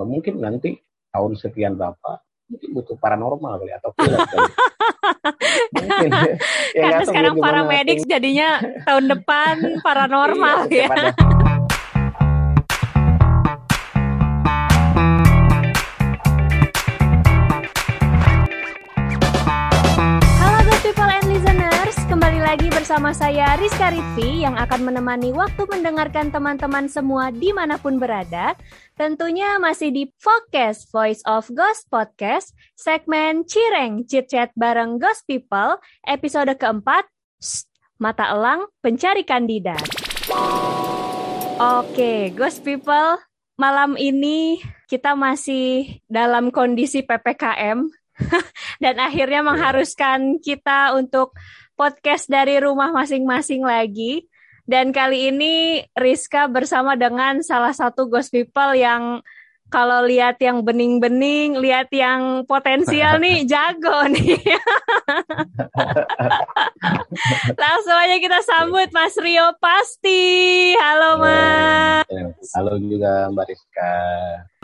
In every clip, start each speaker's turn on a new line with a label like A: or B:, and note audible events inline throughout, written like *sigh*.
A: uh, mungkin nanti tahun sekian berapa mungkin butuh paranormal kali atau kali. *laughs*
B: mungkin. Ya, karena sekarang para medik jadinya tahun depan *laughs* paranormal iya, ya *laughs* lagi bersama saya Rizka Ritvi yang akan menemani waktu mendengarkan teman-teman semua di mana pun berada. Tentunya masih di Focus Voice of Ghost Podcast, segmen Cireng Chit Chat bareng Ghost People, episode keempat, Shh, Mata Elang Pencari Kandidat. Oke, Ghost People, malam ini kita masih dalam kondisi PPKM *laughs* dan akhirnya mengharuskan kita untuk podcast dari rumah masing-masing lagi. Dan kali ini Rizka bersama dengan salah satu ghost people yang kalau lihat yang bening-bening, lihat yang potensial nih, *laughs* jago nih. *laughs* Langsung aja kita sambut Mas Rio Pasti. Halo Mas.
A: Halo juga Mbak Rizka.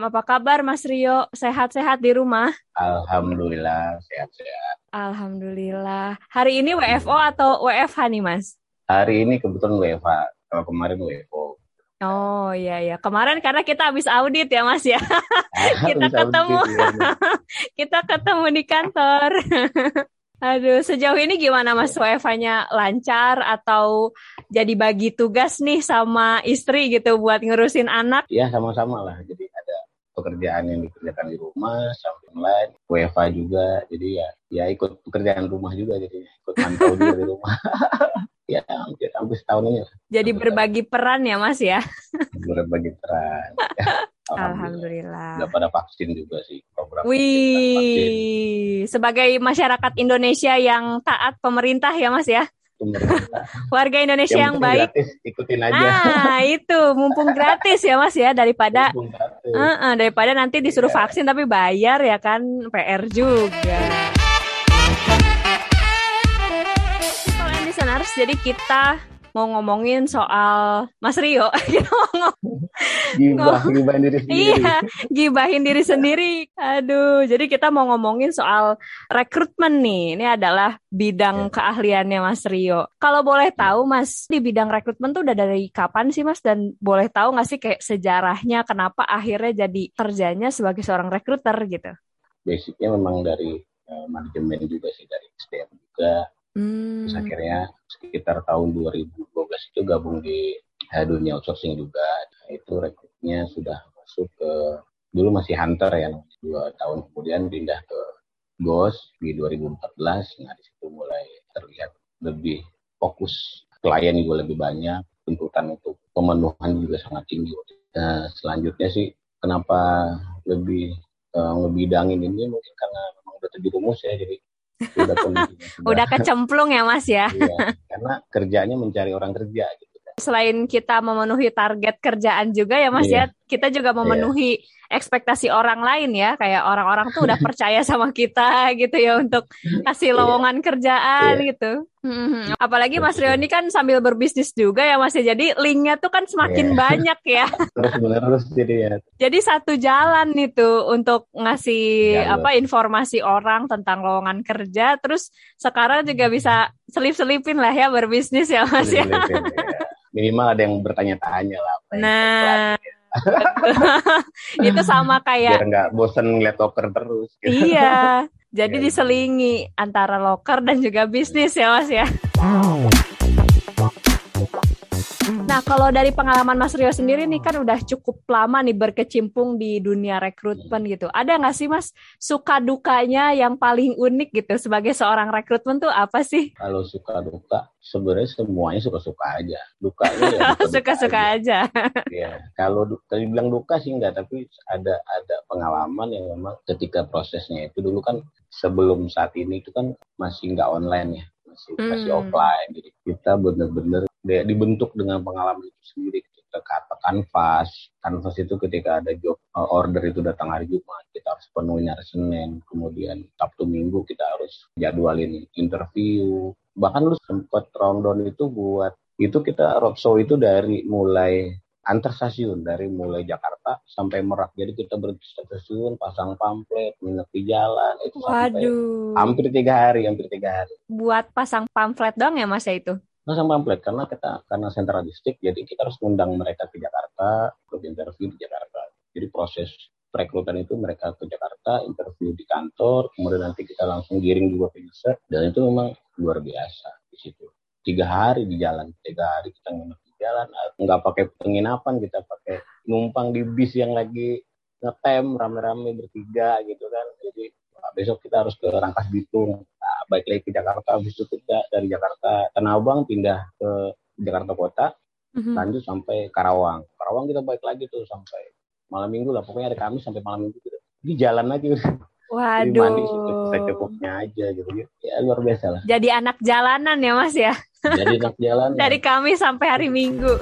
B: Apa kabar Mas Rio? Sehat-sehat di rumah?
A: Alhamdulillah, sehat-sehat.
B: Alhamdulillah. Hari ini WFO atau WFH nih Mas?
A: Hari ini kebetulan WFH. Kalau kemarin WFO.
B: Oh iya ya kemarin karena kita habis audit ya Mas ya *laughs* kita ketemu audit, ya. *laughs* kita ketemu di kantor. *laughs* Aduh sejauh ini gimana Mas WFH-nya lancar atau jadi bagi tugas nih sama istri gitu buat ngurusin anak?
A: Ya sama-sama lah jadi ada pekerjaan yang dikerjakan di rumah sampai lain WFH juga jadi ya ya ikut pekerjaan rumah juga jadi ikut mantau juga di rumah. *laughs* ya hampir hampir setahun ini.
B: Jadi berbagi peran ya Mas ya? *laughs*
A: berbagi peran. *laughs*
B: Ya, Alhamdulillah.
A: Udah pada vaksin juga sih program.
B: Wih, sebagai masyarakat Indonesia yang taat pemerintah ya Mas ya? Warga Indonesia yang, yang baik.
A: Gratis, ikutin aja.
B: Ah, itu mumpung gratis ya Mas ya daripada uh -uh, daripada nanti disuruh yeah. vaksin tapi bayar ya kan PR juga. listeners, jadi kita mau ngomongin soal Mas Rio. *laughs* kita mau
A: Gibah, gibahin diri sendiri.
B: Iya, gibahin diri sendiri. Aduh, jadi kita mau ngomongin soal rekrutmen nih. Ini adalah bidang ya. keahliannya Mas Rio. Kalau boleh tahu Mas, di bidang rekrutmen tuh udah dari kapan sih Mas? Dan boleh tahu nggak sih kayak sejarahnya kenapa akhirnya jadi kerjanya sebagai seorang rekruter gitu?
A: Basicnya memang dari uh, manajemen juga sih, dari SDM juga Hmm. Terus akhirnya sekitar tahun 2012 itu gabung di dunia outsourcing juga. Nah, itu rekrutnya sudah masuk ke dulu masih hunter ya, dua tahun kemudian pindah ke Ghost di 2014. Nah di situ mulai terlihat lebih fokus klien juga lebih banyak, tuntutan untuk pemenuhan juga sangat tinggi. Nah, selanjutnya sih kenapa lebih uh, ngebidangin ini mungkin karena memang udah terjerumus ya jadi
B: udah, *laughs* udah kecemplung ya mas ya
A: iya, karena kerjanya mencari orang kerja gitu.
B: Selain kita memenuhi target kerjaan juga ya mas iya. ya kita juga memenuhi iya ekspektasi orang lain ya. Kayak orang-orang tuh udah *laughs* percaya sama kita gitu ya untuk kasih iya. lowongan kerjaan yeah. gitu. Hmm apalagi Mas Rio ini kan sambil berbisnis juga ya Mas ya. Jadi linknya tuh kan semakin yeah. banyak ya. *laughs*
A: Terus jadi ya.
B: Jadi satu jalan itu untuk ngasih ya, apa informasi orang tentang lowongan kerja. Terus sekarang juga bisa selip-selipin lah ya berbisnis ya Mas ya.
A: Minimal ada yang bertanya-tanya lah
B: nah. itu sama kayak
A: biar nggak bosen ngeliat loker terus.
B: Gitu. iya. *laughs* Jadi ya, diselingi antara loker dan juga bisnis ya mas ya Nah, kalau dari pengalaman Mas Rio sendiri nih kan udah cukup lama nih berkecimpung di dunia rekrutmen gitu. Ada nggak sih Mas suka dukanya yang paling unik gitu sebagai seorang rekrutmen tuh apa sih?
A: Kalau suka duka, sebenarnya semuanya suka-suka aja. Dukanya ya *laughs*
B: suka-suka aja.
A: Iya. Kalau tadi bilang duka sih enggak, tapi ada ada pengalaman yang memang ketika prosesnya itu dulu kan sebelum saat ini itu kan masih nggak online ya masih hmm. masih offline jadi kita bener-bener dibentuk dengan pengalaman itu sendiri kita kata kanvas kanvas itu ketika ada job eh, order itu datang hari Jumat kita harus penuhi hari Senin kemudian Sabtu Minggu kita harus jadwalin interview bahkan lu sempat rundown itu buat itu kita roadshow itu dari mulai antar stasiun dari mulai Jakarta sampai Merak. Jadi kita berhenti stasiun, pasang pamflet, minat di jalan. Itu
B: Waduh.
A: hampir tiga hari, hampir tiga hari.
B: Buat pasang pamflet dong ya mas ya itu?
A: Pasang pamflet karena kita karena sentral distrik, jadi kita harus mengundang mereka ke Jakarta untuk interview di Jakarta. Jadi proses perekrutan itu mereka ke Jakarta, interview di kantor, kemudian nanti kita langsung giring juga ke user, dan itu memang luar biasa di situ. Tiga hari di jalan, tiga hari kita nginep jalan nggak pakai penginapan kita pakai numpang di bis yang lagi ngetem rame-rame bertiga gitu kan jadi besok kita harus ke Rangkas Bitung baik lagi ke Jakarta habis itu kita dari Jakarta Tanah Abang pindah ke Jakarta Kota mm-hmm. lanjut sampai Karawang Karawang kita baik lagi tuh sampai malam minggu lah pokoknya hari Kamis sampai malam minggu gitu di jalan aja
B: Waduh. *laughs* Jadi mandi
A: secukupnya aja gitu. Ya luar biasa lah.
B: Jadi anak jalanan ya Mas ya?
A: Jadi anak *laughs* jalanan.
B: Dari kami sampai hari Minggu.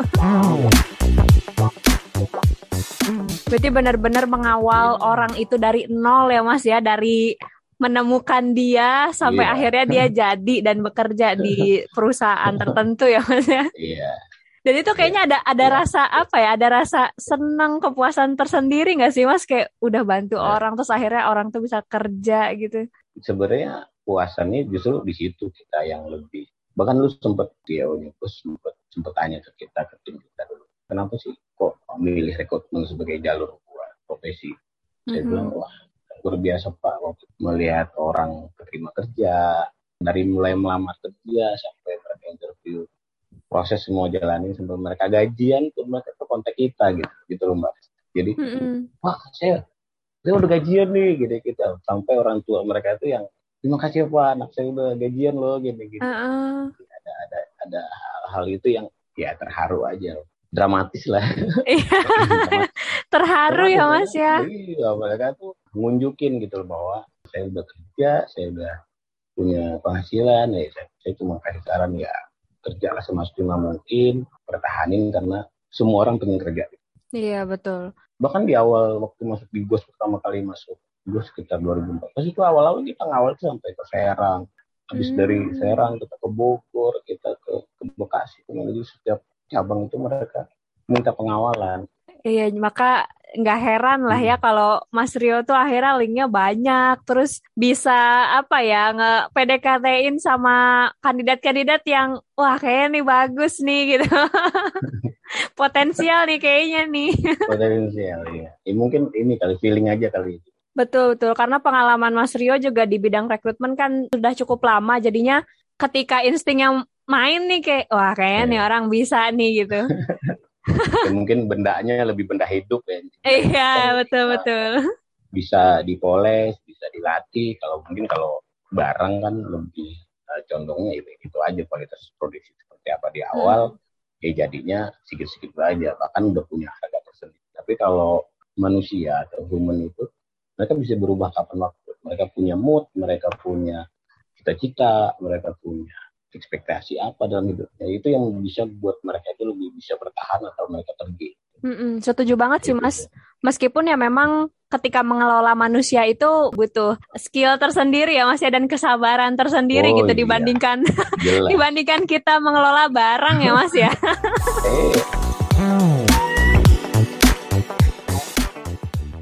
B: Berarti benar-benar mengawal yeah. orang itu dari nol ya Mas ya, dari menemukan dia sampai yeah. akhirnya dia *laughs* jadi dan bekerja di perusahaan tertentu ya Mas ya.
A: Iya. Yeah.
B: Dan itu kayaknya ada ada ya. rasa apa ya? Ada rasa senang kepuasan tersendiri nggak sih mas? Kayak udah bantu ya. orang terus akhirnya orang tuh bisa kerja gitu.
A: Sebenarnya puasannya justru di situ kita yang lebih. Bahkan lu sempet dia terus sempet sempet tanya ke kita ke tim kita dulu. Kenapa sih kok memilih rekrutmen sebagai jalur buat profesi? Saya mm-hmm. bilang wah luar biasa pak waktu melihat orang terima kerja dari mulai melamar kerja sampai mereka interview. Proses semua jalanin sampai mereka gajian tuh mereka ke kontak kita gitu. Gitu loh mbak. Jadi mm -hmm. wah saya saya udah gajian nih gitu kita sampai orang tua mereka itu yang terima kasih ya pak anak saya udah gajian loh gitu gitu. Uh -uh. ada ada ada hal-hal itu yang ya terharu aja. Dramatis lah.
B: Iya. *laughs* terharu ya mas ya.
A: Iya mereka tuh ngunjukin gitu loh bahwa saya udah kerja saya udah punya penghasilan ya saya, saya cuma kasih saran ya kerja lah semaksimal mungkin pertahanin karena semua orang pengen kerja.
B: Iya betul.
A: Bahkan di awal waktu masuk di GOS pertama kali masuk GOS sekitar 2014 itu awal-awal kita ngawal sampai ke Serang. Habis hmm. dari Serang kita ke Bogor kita ke, ke Bekasi jadi setiap cabang itu mereka minta pengawalan.
B: Iya, maka nggak heran lah ya hmm. kalau Mas Rio tuh akhirnya linknya banyak, terus bisa apa ya nge PDKT-in sama kandidat-kandidat yang wah kayaknya nih bagus nih *laughs* gitu. Potensial nih kayaknya nih. *laughs*
A: Potensial ya. ya. Mungkin ini kali feeling aja kali.
B: Betul betul karena pengalaman Mas Rio juga di bidang rekrutmen kan sudah cukup lama jadinya ketika insting yang main nih kayak wah kayaknya yeah. nih orang bisa nih gitu. *laughs*
A: ya, mungkin bendanya lebih benda hidup ya.
B: Iya betul bisa, betul.
A: Bisa dipoles, bisa dilatih. Kalau mungkin kalau barang kan lebih uh, condongnya itu, itu aja kualitas produksi seperti apa di awal. Hmm. Ya jadinya sedikit-sedikit aja. Bahkan udah punya harga tersendiri. Tapi kalau manusia atau human itu mereka bisa berubah kapan waktu. Mereka punya mood, mereka punya cita-cita, mereka punya ekspektasi apa dalam hidupnya itu yang bisa buat mereka itu lebih bisa bertahan atau mereka pergi.
B: Mm-mm, setuju banget sih mas. Meskipun ya memang ketika mengelola manusia itu butuh skill tersendiri ya mas ya dan kesabaran tersendiri oh, gitu iya. dibandingkan *laughs* dibandingkan kita mengelola barang ya mas ya. *laughs* eh.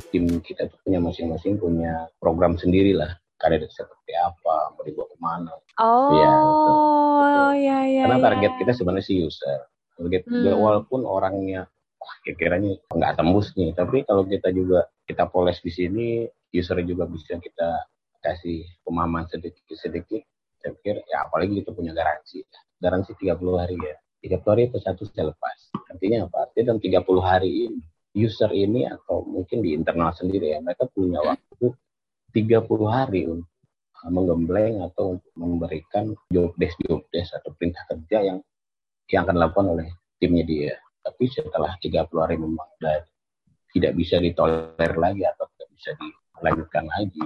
A: Tim kita tuh punya masing-masing punya program sendiri lah karir seperti apa, mau dibawa ke mana.
B: Oh, ya, betul, ya, ya.
A: Karena target ya. kita sebenarnya si user. Target hmm. walaupun orangnya wah kira-kiranya nggak tembus nih, tapi kalau kita juga kita poles di sini, user juga bisa kita kasih pemahaman sedikit-sedikit. Saya pikir ya apalagi kita punya garansi. Garansi 30 hari ya. 30 hari itu satu sudah lepas. Artinya apa? Artinya dalam 30 hari ini user ini atau mungkin di internal sendiri ya mereka punya waktu 30 hari untuk uh, menggembleng atau untuk memberikan job desk job desk atau perintah kerja yang yang akan dilakukan oleh timnya dia. Tapi setelah 30 hari memang sudah tidak bisa ditoler lagi atau tidak bisa dilanjutkan lagi,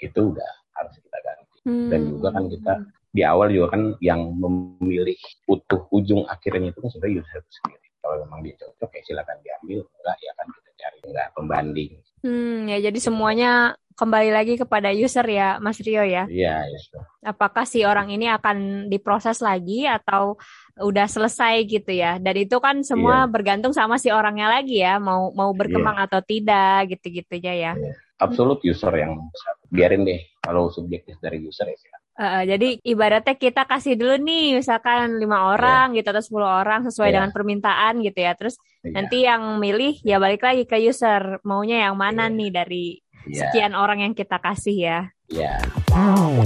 A: itu udah harus kita ganti. Hmm. Dan juga kan kita di awal juga kan yang memilih utuh ujung akhirnya itu kan sebenarnya user itu sendiri. Kalau memang dia cocok ya silakan diambil, enggak ya kan kita cari enggak pembanding.
B: Hmm, ya jadi semuanya kembali lagi kepada user ya, Mas Rio ya.
A: Iya, yes.
B: Apakah si orang ini akan diproses lagi atau udah selesai gitu ya. Dan itu kan semua yeah. bergantung sama si orangnya lagi ya, mau mau berkembang yeah. atau tidak gitu-gitu ya. Yeah.
A: Absolut user yang biarin deh kalau subjektif dari user ya.
B: Uh, jadi ibaratnya kita kasih dulu nih misalkan lima iya. orang yeah. gitu atau sepuluh orang sesuai yeah. dengan permintaan gitu ya. Terus yeah. nanti yang milih ya balik lagi ke user maunya yang mana yeah. nih dari yeah. sekian orang yang kita kasih ya.
A: Iya. Yeah.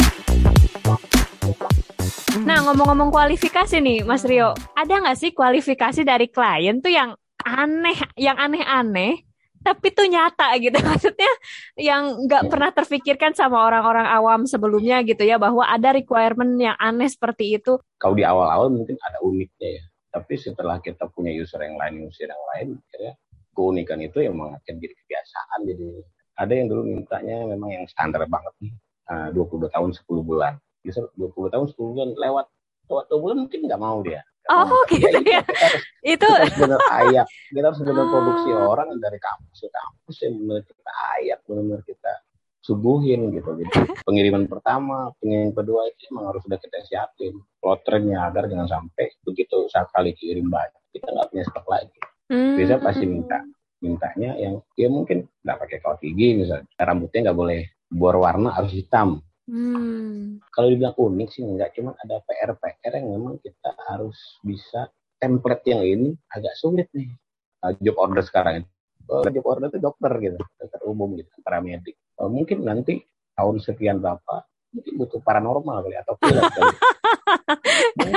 B: Nah ngomong-ngomong kualifikasi nih Mas Rio, ada nggak sih kualifikasi dari klien tuh yang aneh, yang aneh-aneh tapi tuh nyata gitu *laughs* maksudnya yang nggak pernah terfikirkan sama orang-orang awam sebelumnya gitu ya bahwa ada requirement yang aneh seperti itu
A: kalau di awal-awal mungkin ada uniknya ya tapi setelah kita punya user yang lain user yang lain akhirnya keunikan itu yang mengakibatkan jadi kebiasaan jadi ada yang dulu mintanya memang yang standar banget nih uh, 22 tahun 10 bulan bisa 20 tahun 10 bulan lewat lewat 2 bulan mungkin nggak mau dia
B: Oh nah, *laughs* gitu ya. *laughs*
A: itu kita harus benar ayak. Kita harus benar oh. produksi orang dari kampus ke kampus yang benar kita ayak, benar kita subuhin gitu. Jadi *laughs* pengiriman pertama, pengiriman kedua itu emang harus sudah kita siapin plotternya agar jangan sampai begitu saat kali kirim banyak kita nggak punya stok lagi. Hmm. Bisa pasti minta mintanya yang ya mungkin nggak pakai kaos gigi misalnya rambutnya nggak boleh berwarna harus hitam Hmm. Kalau dibilang unik sih enggak, cuma ada PR-PR yang memang kita harus bisa template yang ini agak sulit nih. Uh, job order sekarang uh, job order itu dokter gitu, dokter umum gitu, paramedik. Uh, mungkin nanti tahun sekian berapa mungkin butuh paranormal kali atau pilot kali. *laughs*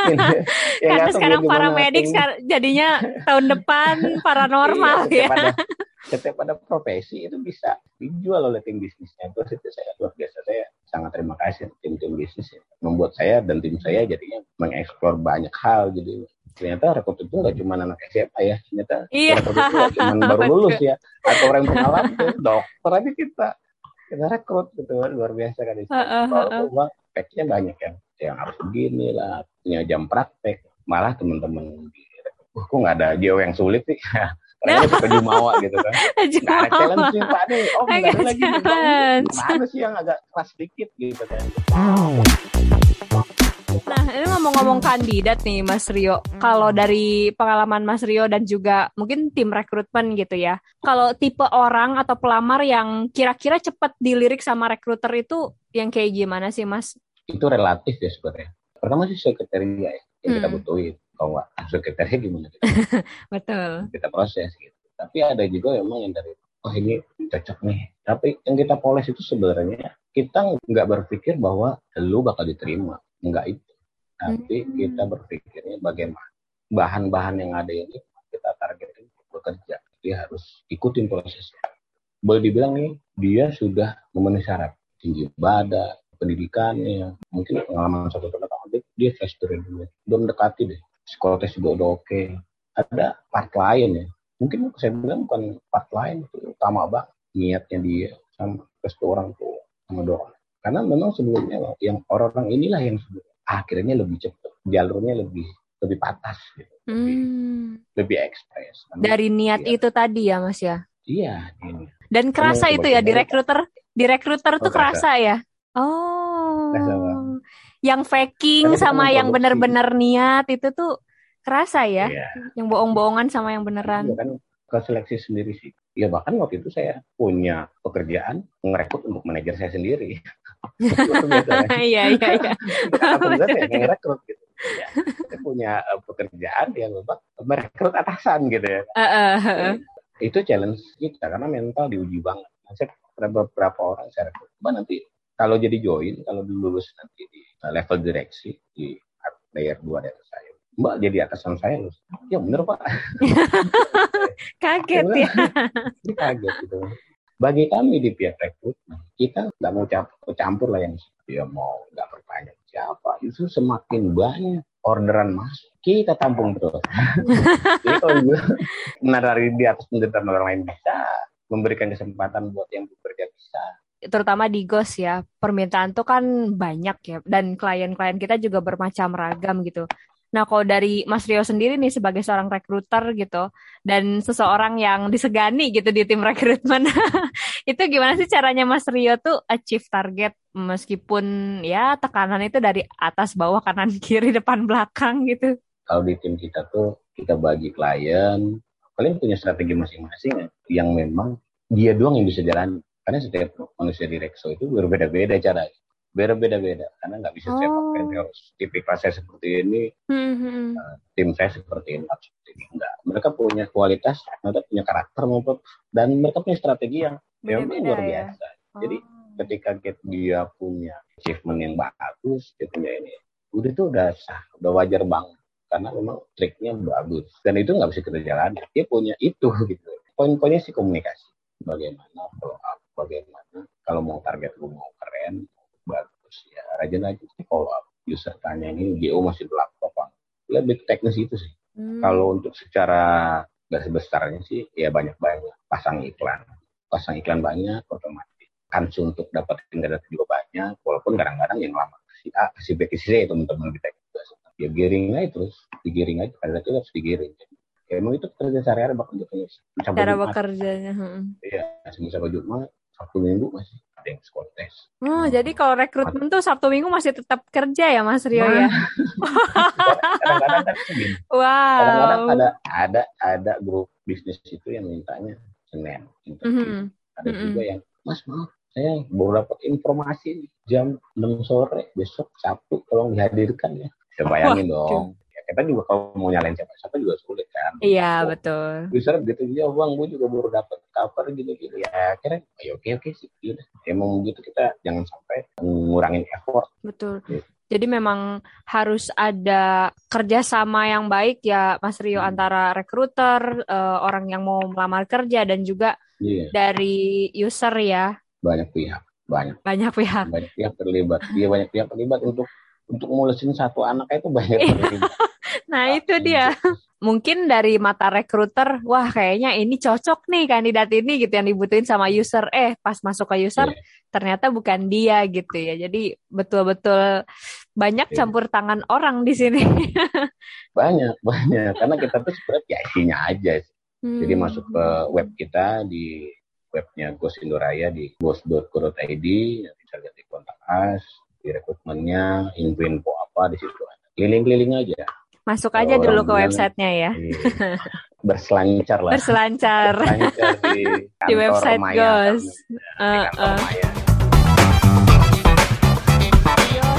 B: mungkin. *laughs* Ya, Karena sekarang paramedik jadinya tahun depan *laughs* paranormal iya, ya. *laughs*
A: setiap ada profesi itu bisa dijual oleh tim bisnisnya. Terus itu saya luar biasa. Saya sangat terima kasih tim-tim bisnis ya. membuat saya dan tim saya jadinya mengeksplor banyak hal jadi ternyata rekrut itu nggak cuma anak SMA ya. Ternyata iya. rekrut itu cuma baru lulus ya. Atau orang pengalaman dokter aja kita. Kita rekrut gitu luar biasa kan. Itu kalau uang speknya banyak kan yang harus begini lah punya jam praktek malah teman-teman di Wah, kok nggak ada jauh yang sulit sih *laughs* Karena suka jumawa gitu kan. *laughs* Ada challenge sih Pak nih. Oh ada lagi. Mana sih yang agak keras dikit gitu kan.
B: Nah, ini ngomong-ngomong kandidat nih Mas Rio. Kalau dari pengalaman Mas Rio dan juga mungkin tim rekrutmen gitu ya. Kalau tipe orang atau pelamar yang kira-kira cepat dilirik sama rekruter itu yang kayak gimana sih Mas?
A: Itu relatif ya sebenarnya. Pertama sih sekretariat ya yang hmm. kita butuhin. Kalau nggak sekretariat gimana kita? *laughs*
B: Betul.
A: Kita proses gitu. Tapi ada juga memang yang dari oh ini cocok nih. Tapi yang kita poles itu sebenarnya kita nggak berpikir bahwa lu bakal diterima. Nggak itu. Tapi hmm. kita berpikirnya bagaimana. Bahan-bahan yang ada ini kita targetin bekerja. Dia harus ikutin prosesnya. Boleh dibilang nih dia sudah memenuhi syarat. Tinggi badan pendidikannya mungkin pengalaman satu tahun dia fresh dulu. Belum mendekati deh. Psikotes juga udah oke. Okay. ada part lain ya. Mungkin saya bilang bukan part lain itu utama banget niatnya dia sama restu orang tua sama doa karena memang sebelumnya yang orang-orang inilah yang akhirnya lebih cepat jalurnya lebih lebih patas gitu. Lebih, hmm. lebih ekspres.
B: Dari niat iya. itu tadi ya mas ya?
A: Iya ini.
B: dan kerasa itu ya di rekruter di rekruter oh, tuh kerasa. kerasa ya oh yang faking Karena sama yang benar-benar niat itu tuh kerasa ya. Yeah. Yang bohong-bohongan sama yang beneran.
A: Iya kan ke seleksi sendiri sih. Ya bahkan waktu itu saya punya pekerjaan ngerekrut untuk manajer saya sendiri. *laughs*
B: Iya iya iya.
A: saya *laughs* ngerekrut gitu. Ya, saya punya uh, pekerjaan yang merekrut atasan gitu ya. Uh, uh, uh. Itu challenge kita karena mental diuji banget. Saya beberapa orang saya rekrut. nanti kalau jadi join, kalau lulus nanti di level direksi di layer 2 di atas saya. Mbak jadi atasan saya loh. Ya bener Pak. *laughs*
B: kaget ya.
A: Ini kaget gitu. Bagi kami di pihak rekrutmen, kita nggak mau campur, campur lah yang dia mau nggak bertanya siapa. Itu semakin banyak orderan masuk, kita tampung terus. *laughs* Jadi kalau benar dari di atas penderitaan orang lain bisa, memberikan kesempatan buat yang bekerja bisa,
B: terutama di Ghost ya permintaan tuh kan banyak ya dan klien-klien kita juga bermacam ragam gitu. Nah kalau dari Mas Rio sendiri nih sebagai seorang rekruter gitu dan seseorang yang disegani gitu di tim rekrutmen *laughs* itu gimana sih caranya Mas Rio tuh achieve target meskipun ya tekanan itu dari atas bawah kanan *laughs* kiri depan belakang gitu?
A: kalau di tim kita tuh kita bagi klien kalian punya strategi masing-masing ya, yang memang dia doang yang bisa jalan karena setiap manusia di Rexo itu berbeda-beda cara beda-beda-beda karena nggak bisa oh. saya pakai harus tipikal saya seperti ini mm-hmm. uh, tim saya seperti ini seperti ini. Enggak mereka punya kualitas mereka punya karakter maupun dan mereka punya strategi yang memang luar ya? biasa. Ya? jadi ketika dia punya achievement yang bagus dia punya ini udah itu udah sah udah wajar banget. Karena memang triknya bagus. Dan itu nggak bisa kita jalani. Dia punya itu *laughs* gitu. Poin-poinnya sih komunikasi. Bagaimana follow bagaimana kalau mau target gue mau keren bagus ya. Rajin aja follow up user tanya ini GO masih berlaku apa lebih teknis itu sih. Hmm. kalau untuk secara garis besarnya sih ya banyak banyak pasang iklan. Pasang iklan banyak otomatis. Kans untuk dapat data juga banyak walaupun kadang-kadang yang lama si A si B si C teman-teman kita juga ya giring aja terus. Digiring aja pada itu harus digiring. Ya emang itu kerja sehari-hari bakal
B: cara bekerjanya
A: iya bisa baju Jumat Sabtu Minggu masih ada yang kontes.
B: Oh, hmm. jadi kalau rekrutmen tuh Sabtu Minggu masih tetap kerja ya Mas Rio ya?
A: Kadang-kadang *laughs* kan Wow. Kadang-kadang ada ada ada grup bisnis itu yang mintanya Senin. Mm -hmm. Ada mm -hmm. juga yang Mas maaf saya baru dapat informasi jam 6 sore besok Sabtu tolong dihadirkan ya. Saya bayangin Wah, dong kita juga kalau mau nyalain siapa siapa juga sulit kan
B: iya oh, betul
A: bisa begitu ya bang gue juga baru dapat cover gitu gitu ya akhirnya ya oke oke sih gitu emang gitu kita jangan sampai ngurangin effort
B: betul gitu. Jadi memang harus ada kerjasama yang baik ya Mas Rio hmm. antara rekruter, uh, orang yang mau melamar kerja dan juga yeah. dari user ya.
A: Banyak pihak, banyak.
B: Banyak pihak.
A: Banyak pihak terlibat. Iya banyak pihak terlibat untuk untuk ngulesin satu anak itu banyak.
B: Iya. *laughs* nah itu dia. Mungkin dari mata rekruter wah kayaknya ini cocok nih kandidat ini gitu yang dibutuhin sama user. Eh pas masuk ke user yeah. ternyata bukan dia gitu ya. Jadi betul-betul banyak yeah. campur tangan orang di sini. *laughs*
A: Banyak banyak. Karena kita tuh sebenarnya ya isinya aja. Hmm. jadi masuk ke web kita di webnya Ghost Indoraya di ghost.co.id bisa lihat di kontak us di rekrutmennya, info-info apa di situ ada. Keliling-keliling aja.
B: Masuk aja Kalau dulu ke websitenya ya.
A: Berselancar lah.
B: Berselancar. Berselancar di, *laughs* di website Maya, Gos. Uh, uh.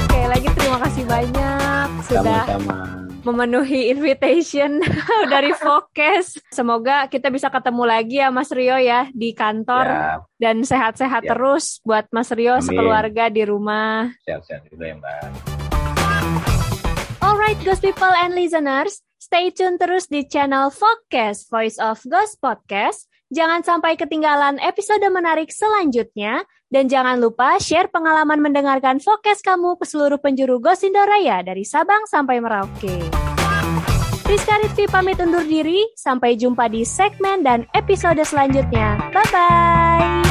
B: Oke, lagi terima kasih banyak sudah Sama-sama memenuhi invitation *laughs* dari Focus. Semoga kita bisa ketemu lagi ya Mas Rio ya di kantor ya. dan sehat-sehat ya. terus buat Mas Rio Amin. sekeluarga di rumah.
A: Sehat-sehat juga ya Mbak.
B: Alright Ghost People and Listeners, stay tune terus di channel Focus Voice of Ghost Podcast. Jangan sampai ketinggalan episode menarik selanjutnya dan jangan lupa share pengalaman mendengarkan Fokes kamu ke seluruh penjuru Gosindo Raya dari Sabang sampai Merauke. Rizka Ritvi pamit undur diri, sampai jumpa di segmen dan episode selanjutnya. Bye-bye!